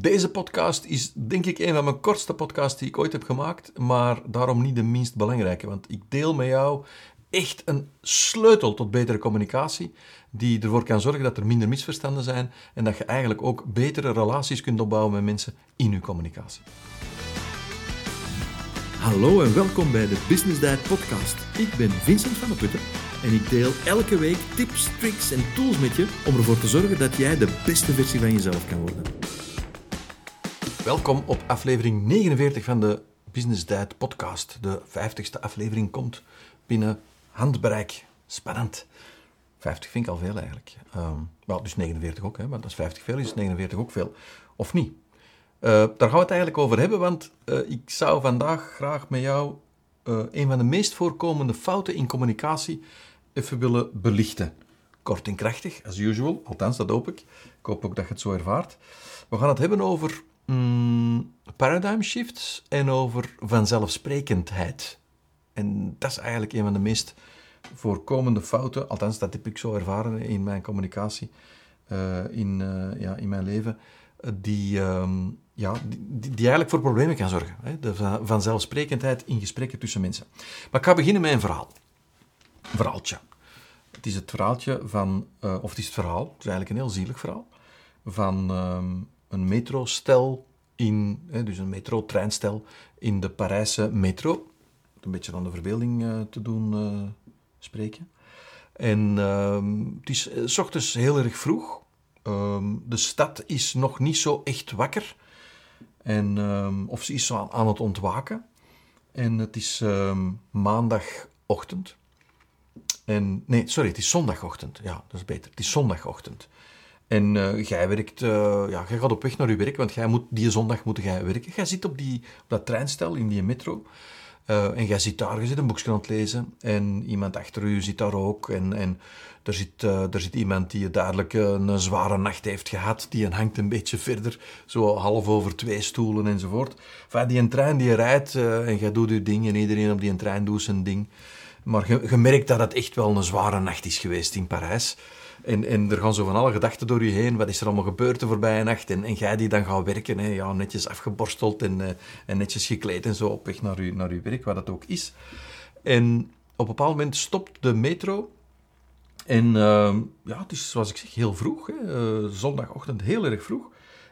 Deze podcast is denk ik een van mijn kortste podcasts die ik ooit heb gemaakt, maar daarom niet de minst belangrijke, want ik deel met jou echt een sleutel tot betere communicatie, die ervoor kan zorgen dat er minder misverstanden zijn en dat je eigenlijk ook betere relaties kunt opbouwen met mensen in je communicatie. Hallo en welkom bij de Business Diet Podcast. Ik ben Vincent van der Putten en ik deel elke week tips, tricks en tools met je om ervoor te zorgen dat jij de beste versie van jezelf kan worden. Welkom op aflevering 49 van de Business Diet Podcast. De 50ste aflevering komt binnen handbereik. Spannend. 50 vind ik al veel eigenlijk. Um, dus 49 ook, hè, want als 50 veel is, 49 ook veel. Of niet? Uh, daar gaan we het eigenlijk over hebben, want uh, ik zou vandaag graag met jou uh, een van de meest voorkomende fouten in communicatie even willen belichten. Kort en krachtig, as usual, althans dat hoop ik. Ik hoop ook dat je het zo ervaart. We gaan het hebben over mm, paradigm shifts en over vanzelfsprekendheid. En dat is eigenlijk een van de meest voorkomende fouten, althans dat heb ik zo ervaren in mijn communicatie, uh, in, uh, ja, in mijn leven, die, um, ja, die, eigenlijk voor problemen kan zorgen. Hè? De vanzelfsprekendheid in gesprekken tussen mensen. Maar ik ga beginnen met een verhaal. Een verhaaltje. Het is het verhaaltje van, of het is het verhaal, het is eigenlijk een heel zielig verhaal, van um, een metrostel in, hè, dus een metrotreinstel in de Parijse metro. Een beetje aan de verbeelding uh, te doen uh, spreken. En uh, het is s ochtends heel erg vroeg. Um, de stad is nog niet zo echt wakker. En, um, of ze is aan, aan het ontwaken. En het is maandagochtend. En, nee, sorry, het is zondagochtend. Ja, dat is beter. Het is zondagochtend. En uh, jij werkt, uh, ja, jij gaat op weg naar je werk, want jij moet, die zondag moet jij werken. Jij zit op, die, op dat treinstel in die metro. Uh, en jij zit daar, je zit een boekje aan het lezen. En iemand achter u zit daar ook. En, en er, zit, er zit iemand die duidelijk een zware nacht heeft gehad. Die hangt een beetje verder, zo half over twee stoelen enzovoort. Enfin, die trein die rijdt en jij doet je ding en iedereen op die trein doet zijn ding. Maar je merkt dat het echt wel een zware nacht is geweest in Parijs. En, en er gaan zo van alle gedachten door je heen. Wat is er allemaal gebeurd de voorbije nacht? En, en jij die dan gaat werken, hè, ja, netjes afgeborsteld en, uh, en netjes gekleed en zo op weg naar je, naar werk, wat dat ook is. En op een bepaald moment stopt de metro. En uh, ja, het is zoals ik zeg, heel vroeg. Hè, uh, zondagochtend heel erg vroeg.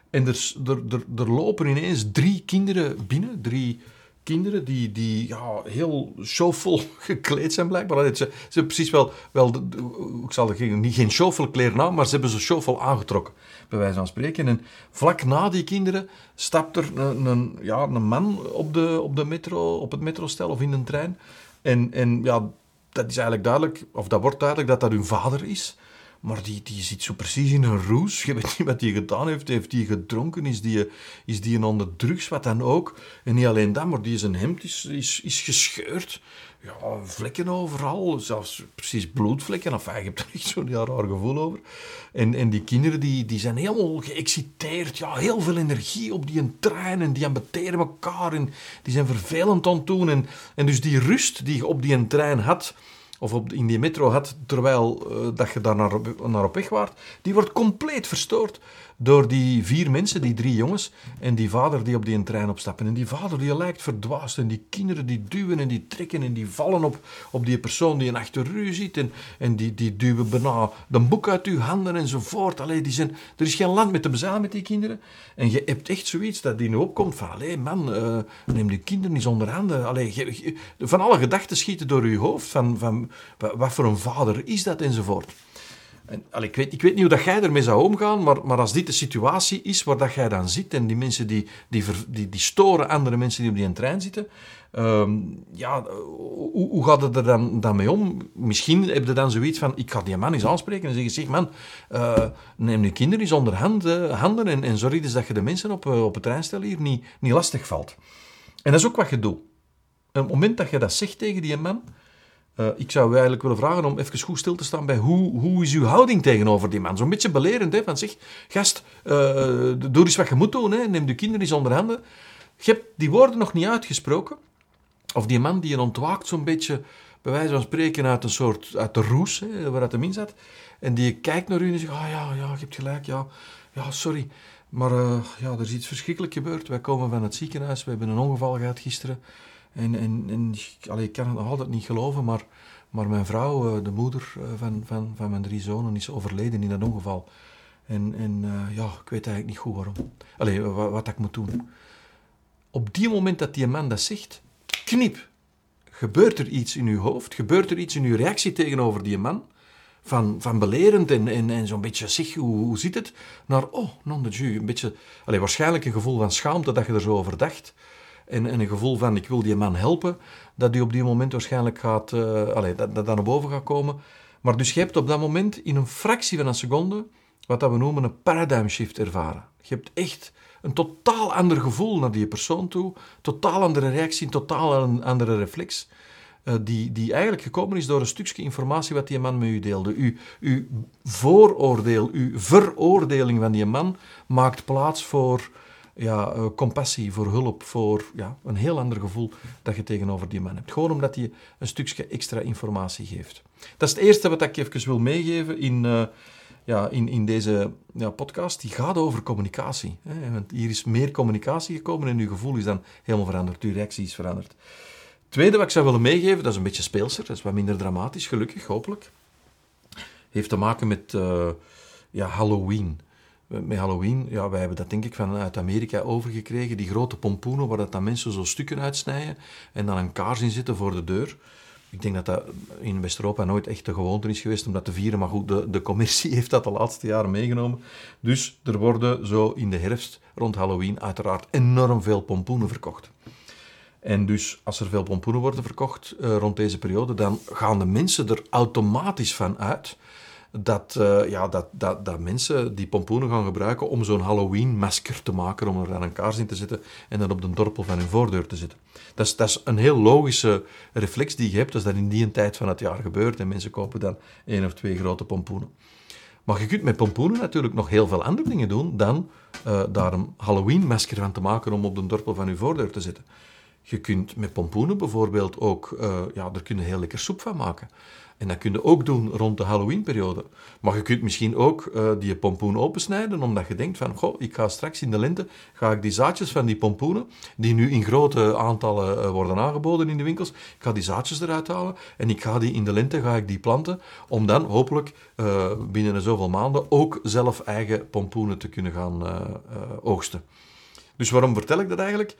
En er, er, er, er lopen ineens drie kinderen binnen. Drie kinderen die, die ja, heel showvol gekleed zijn blijkbaar. Ze, ze hebben precies wel, wel ik zal er niet geen showvol kleren aan, maar ze hebben ze showvol aangetrokken, bij wijze van spreken. En vlak na die kinderen stapt er een, een, ja, een man op, de, op, de metro, op het metrostel of in een trein. En, en ja, dat is eigenlijk duidelijk, of dat wordt duidelijk dat dat hun vader is. Maar die, zit zo precies in een roes. Je weet niet wat hij gedaan heeft. Heeft hij gedronken? Is die, is die onder drugs? Wat dan ook. En niet alleen dat, maar die zijn hemd is, is, is gescheurd. Ja, vlekken overal. Zelfs precies bloedvlekken. Enfin, je hebt er echt zo'n raar gevoel over. En, en die kinderen die, die zijn helemaal geëxciteerd. Ja, heel veel energie op die trein. En die ambeteren elkaar. En die zijn vervelend aan het doen. En, en dus die rust die je op die trein had of op, in die metro had, terwijl uh, dat je daar naar, naar op weg waart, die wordt compleet verstoord door die vier mensen, die drie jongens, en die vader die op die trein opstappen. En die vader die lijkt verdwaasd, en die kinderen die duwen en die trekken en die vallen op, op die persoon die achter u zit, en, en die, die duwen bijna de boek uit uw handen enzovoort. Allee, die zijn, er is geen land met te bezalen met die kinderen. En je hebt echt zoiets dat die nu opkomt van, allee man, uh, neem die kinderen niet onder handen. Van alle gedachten schieten door je hoofd, van, van wat voor een vader is dat enzovoort. En, al, ik, weet, ik weet niet hoe dat jij ermee zou omgaan, maar, maar als dit de situatie is waar dat jij dan zit en die mensen die, die, die, die storen andere mensen die op die trein zitten, um, ja, hoe, hoe gaat het er dan, dan mee om? Misschien heb je dan zoiets van, ik ga die man eens aanspreken en zeggen, zeg man, uh, neem je kinderen eens onder uh, handen en, en zorg dus dat je de mensen op, uh, op het treinstel hier niet, niet lastig valt. En dat is ook wat je doet. En op het moment dat je dat zegt tegen die man, uh, ik zou u eigenlijk willen vragen om even goed stil te staan bij hoe, hoe is uw houding tegenover die man? Zo'n beetje belerend, hè, van zeg, gast, uh, doe eens wat je moet doen, hè, neem de kinderen eens onder handen. Je hebt die woorden nog niet uitgesproken. Of die man die je ontwaakt zo'n beetje, bij wijze van spreken, uit een soort, uit de roes, hè, waar het hem in zat. En die kijkt naar u en zegt, ah ja, ja, je hebt gelijk, ja, ja, sorry. Maar uh, ja, er is iets verschrikkelijk gebeurd. Wij komen van het ziekenhuis, we hebben een ongeval gehad gisteren. En, en, en ik kan het nog altijd niet geloven, maar, maar mijn vrouw, uh, de moeder uh, van, van, van mijn drie zonen, is overleden in dat ongeval. En, en ja, ik weet eigenlijk niet goed waarom. Allee, wat, wat ik moet doen. Op die moment dat die man dat zegt, knip, gebeurt er iets in uw hoofd, gebeurt er iets in uw reactie tegenover die man, van, van belerend en, en, zo'n beetje, zeg, hoe, hoe zit het, naar, oh, non de jus, een beetje, waarschijnlijk een gevoel van schaamte dat je er zo over dacht, en, en een gevoel van, ik wil die man helpen, dat die op die moment waarschijnlijk gaat, uh, allez, dat, dat, naar boven gaat komen. Maar dus je hebt op dat moment, in een fractie van een seconde, wat dat we noemen een paradigm shift ervaren. Je hebt echt een totaal ander gevoel naar die persoon toe, totaal andere reactie, een totaal andere reflex, uh, die, die eigenlijk gekomen is door een stukje informatie wat die man met u deelde. Uw, uw vooroordeel, uw veroordeling van die man maakt plaats voor ja, uh, compassie, voor hulp, voor ja, een heel ander gevoel dat je tegenover die man hebt. Gewoon omdat hij een stukje extra informatie geeft. Dat is het eerste wat ik even wil meegeven in... Uh, ja, in, in deze ja, podcast, die gaat over communicatie. Hè? Want hier is meer communicatie gekomen en uw gevoel is dan helemaal veranderd, uw reactie is veranderd. Het tweede wat ik zou willen meegeven, dat is een beetje speelser, dat is wat minder dramatisch, gelukkig, hopelijk. Heeft te maken met uh, ja, Halloween. Met Halloween, ja, wij hebben dat denk ik vanuit Amerika overgekregen, die grote pompoenen waar dat dan mensen zo stukken uitsnijden en dan een kaars in zitten voor de deur. Ik denk dat dat in West-Europa nooit echt de gewoonte is geweest om dat te vieren. Maar goed, de, de commercie heeft dat de laatste jaren meegenomen. Dus er worden zo in de herfst rond Halloween uiteraard enorm veel pompoenen verkocht. En dus als er veel pompoenen worden verkocht uh, rond deze periode, dan gaan de mensen er automatisch van uit dat, uh, ja, dat, dat, dat mensen die pompoenen gaan gebruiken om zo'n Halloween-masker te maken, om er dan een kaars in te zetten en dan op de dorpel van hun voordeur te zetten. Dat is, dat is een heel logische reflex die je hebt, als dat in die tijd van het jaar gebeurt en mensen kopen dan één of twee grote pompoenen. Maar je kunt met pompoenen natuurlijk nog heel veel andere dingen doen dan uh, daar een Halloween-masker van te maken om op de dorpel van je voordeur te zetten. Je kunt met pompoenen bijvoorbeeld ook, uh, ja, daar kun je heel lekker soep van maken. En dat kun je ook doen rond de Halloween-periode. Maar je kunt misschien ook uh, die pompoen opensnijden, omdat je denkt van, goh, ik ga straks in de lente, ga ik die zaadjes van die pompoenen, die nu in grote aantallen uh, worden aangeboden in de winkels, ik ga die zaadjes eruit halen en ik ga die in de lente, ga ik die planten, om dan hopelijk uh, binnen zoveel maanden ook zelf eigen pompoenen te kunnen gaan oogsten. Dus waarom vertel ik dat eigenlijk?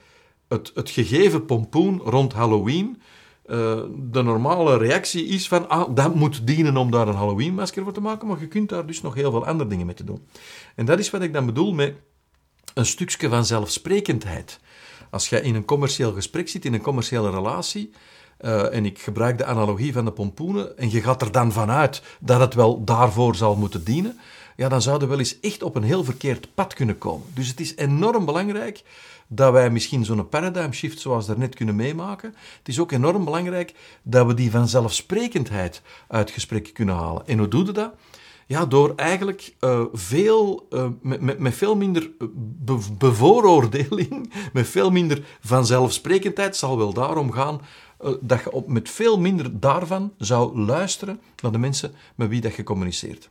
Het, het gegeven pompoen rond Halloween uh, de normale reactie is van, ah, dat moet dienen om daar een Halloween-masker voor te maken, maar je kunt daar dus nog heel veel andere dingen mee te doen. En dat is wat ik dan bedoel met een stukje van zelfsprekendheid. Als je in een commercieel gesprek zit, in een commerciële relatie, uh, en ik gebruik de analogie van de pompoenen, en je gaat er dan vanuit dat het wel daarvoor zal moeten dienen, ja, dan zouden we wel eens echt op een heel verkeerd pad kunnen komen. Dus het is enorm belangrijk dat wij misschien zo'n paradigm shift zoals daarnet kunnen meemaken. Het is ook enorm belangrijk dat we die vanzelfsprekendheid uit gesprekken kunnen halen. En hoe doe je dat? Ja, door eigenlijk uh, veel, uh, met, met, veel minder be bevooroordeling, met veel minder vanzelfsprekendheid, zal wel daarom gaan dat je op, met veel minder daarvan zou luisteren naar de mensen met wie dat je communiceert.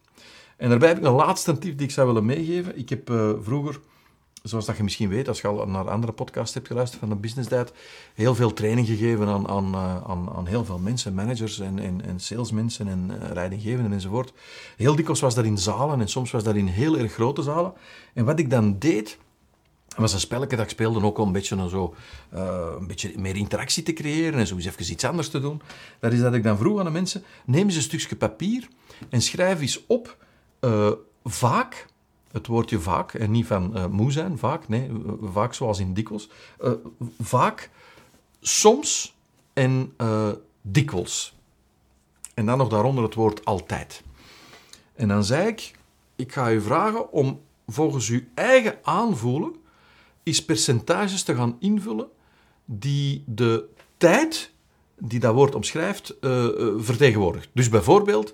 En daarbij heb ik een laatste tip die ik zou willen meegeven. Ik heb vroeger zoals dat je misschien weet, als je al naar andere podcasts hebt geluisterd van de Business Diet, heel veel training gegeven aan, aan, eh, aan, aan heel veel mensen, managers en, en, en salesmensen en uh, leidinggevenden enzovoort. Heel dikwijls was dat in zalen en soms was dat in heel erg grote zalen. En wat ik dan deed, was een spelletje dat ik speelde ook om een beetje, zo, een beetje meer interactie te creëren en eens even iets anders te doen. Dat is dat ik dan vroeg aan de mensen, neem eens een stukje papier en schrijf eens op, uh, vaak het woordje vaak, en niet van uh, moe zijn, vaak, nee, vaak zoals in dikwijls. Uh, vaak, soms en uh, dikwijls. En dan nog daaronder het woord altijd. En dan zei ik, ik ga u vragen om volgens uw eigen aanvoelen eens percentages te gaan invullen die de tijd die dat woord omschrijft vertegenwoordigt. Dus bijvoorbeeld,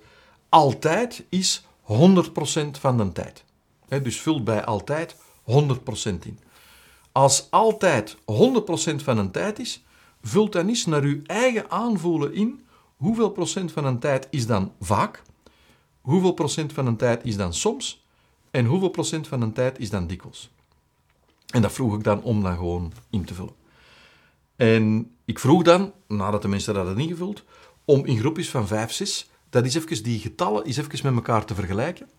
altijd is 100% van de tijd dus vult bij altijd 100% in. Als altijd 100% van een tijd is, vult dan eens naar uw eigen aanvoelen in hoeveel procent van een tijd is dan vaak, hoeveel procent van een tijd is dan soms en hoeveel procent van een tijd is dan dikwijls. En dat vroeg ik dan om dan gewoon in te vullen. En ik vroeg dan, nadat de mensen dat hadden ingevuld, om in groepjes van 5, 6, dat is even die getallen is even met elkaar te vergelijken.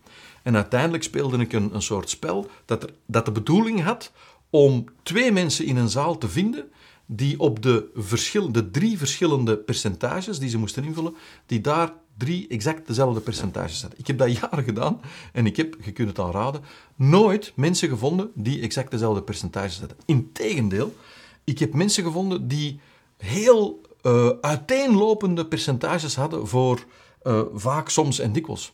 En uiteindelijk speelde ik een, een soort spel dat, er, dat de bedoeling had om twee mensen in een zaal te vinden die op de, verschil, de drie verschillende percentages die ze moesten invullen, die daar drie exact dezelfde percentages hadden. Ik heb dat jaren gedaan en ik heb, je kunt het al raden, nooit mensen gevonden die exact dezelfde percentages hadden. Integendeel, ik heb mensen gevonden die heel uh, uiteenlopende percentages hadden voor uh, vaak, soms en dikwijls.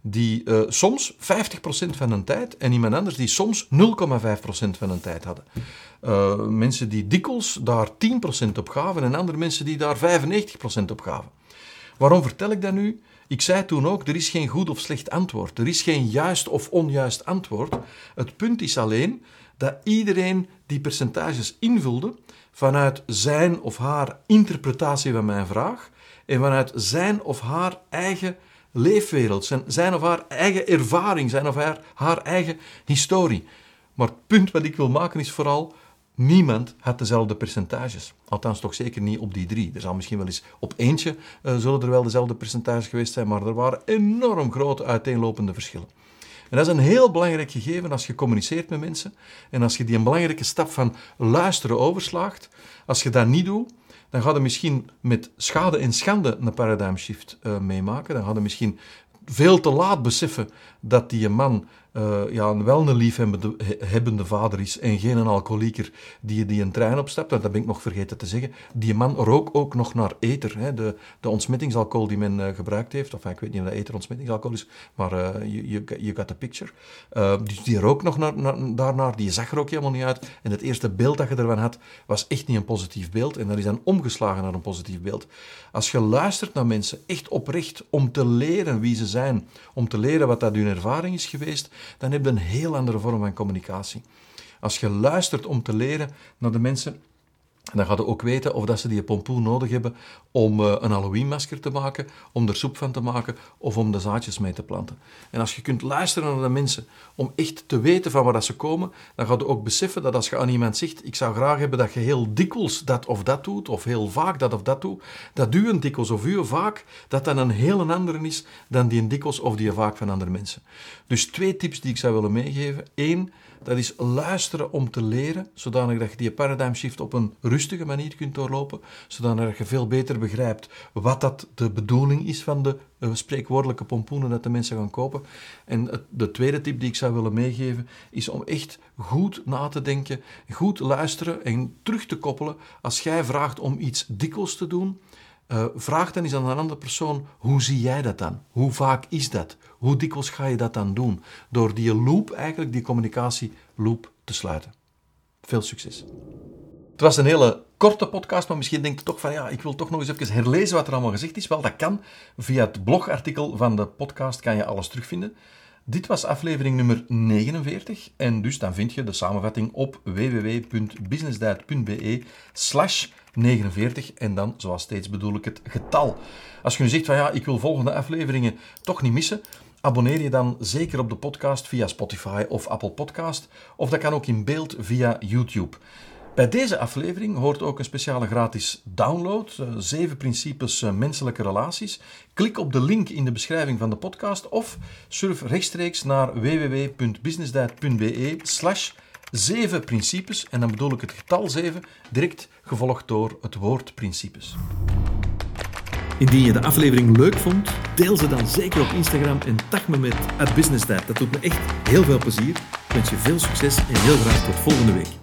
Die uh, soms 50% van hun tijd en iemand anders die soms 0,5% van hun tijd hadden. Uh, mensen die dikwijls daar 10% op gaven en andere mensen die daar 95% op gaven. Waarom vertel ik dat nu? Ik zei toen ook, er is geen goed of slecht antwoord. Er is geen juist of onjuist antwoord. Het punt is alleen dat iedereen die percentages invulde vanuit zijn of haar interpretatie van mijn vraag en vanuit zijn of haar eigen leefwereld, zijn, zijn of haar eigen ervaring, zijn of haar, haar eigen historie. Maar het punt wat ik wil maken is vooral, niemand had dezelfde percentages. Althans, toch zeker niet op die drie. Er zal misschien wel eens op eentje uh, er wel dezelfde percentages geweest zijn, maar er waren enorm grote uiteenlopende verschillen. En dat is een heel belangrijk gegeven als je communiceert met mensen en als je die een belangrijke stap van luisteren overslaagt. Als je dat niet doet, dan ga je misschien met schade en schande een paradigm shift uh, meemaken. Dan ga je misschien veel te laat beseffen dat die man uh, ja, een liefhebbende vader is en geen een alcoholieker die, die een trein opstapt. Dat ben ik nog vergeten te zeggen. Die man rookt ook nog naar ether. Hè. De, de ontsmettingsalcohol die men uh, gebruikt heeft, of ik weet niet of dat ether ontsmettingsalcohol is, maar uh, you, you, got the picture. dus die rookt nog naar, naar, daarnaar, die zag er ook helemaal niet uit. En het eerste beeld dat je ervan had, was echt niet een positief beeld. En dat is dan omgeslagen naar een positief beeld. Als je luistert naar mensen, echt oprecht, om te leren wie ze zijn, om te leren wat dat hun ervaring is geweest, dan heb je een heel andere vorm van communicatie. Als je luistert om te leren naar de mensen, dan ga je ook weten of dat ze die pompoen nodig hebben om uh, een Halloween-masker te maken, om er soep van te maken of om de zaadjes mee te planten. En als je kunt luisteren naar de mensen om echt te weten van waar dat ze komen, dan ga je ook beseffen dat als je aan iemand zegt, ik zou graag hebben dat je heel dikwijls dat of dat doet, of heel vaak dat of dat doet, dat u een dikwijls of u vaak, dat dan een heel andere is dan die een dikwijls of die vaak van andere mensen. Dus twee tips die ik zou willen meegeven. Eén, dat is luisteren om te leren, zodanig dat je die paradigm shift op een rustige manier kunt doorlopen, zodanig je veel beter begrijpt wat dat de bedoeling is van de uh, spreekwoordelijke pompoenen dat de mensen gaan kopen. En de tweede tip die ik zou willen meegeven, is om echt goed na te denken, goed luisteren en terug te koppelen als jij vraagt om iets dikwijls te doen, uh, vraag dan eens aan een andere persoon, hoe zie jij dat dan? Hoe vaak is dat? Hoe dikwijls ga je dat dan doen? Door die loop, eigenlijk die communicatieloop te sluiten. Veel succes. Het was een hele korte podcast, maar misschien denkt je toch van ja, ik wil toch nog eens even herlezen wat er allemaal gezegd is. Wel, dat kan. Via het blogartikel van de podcast kan je alles terugvinden. Dit was aflevering nummer 49 en dus dan vind je de samenvatting op www.businessdiet.be slash 49 en dan, zoals steeds bedoel ik het getal. Als je nu zegt van ja, ik wil volgende afleveringen toch niet missen, abonneer je dan zeker op de podcast via Spotify of Apple Podcast of dat kan ook in beeld via YouTube. Bij deze aflevering hoort ook een speciale gratis download, uh, zeven principes uh, menselijke relaties. Klik op de link in de beschrijving van de podcast of surf rechtstreeks naar www.businessdiet.be slash zeven principes en dan bedoel ik het getal 7 direct gevolgd door het woord principes. Indien je de aflevering leuk vond, deel ze dan zeker op Instagram en tag me met business Dat doet me echt heel veel plezier. Ik wens je veel succes en heel graag tot volgende week.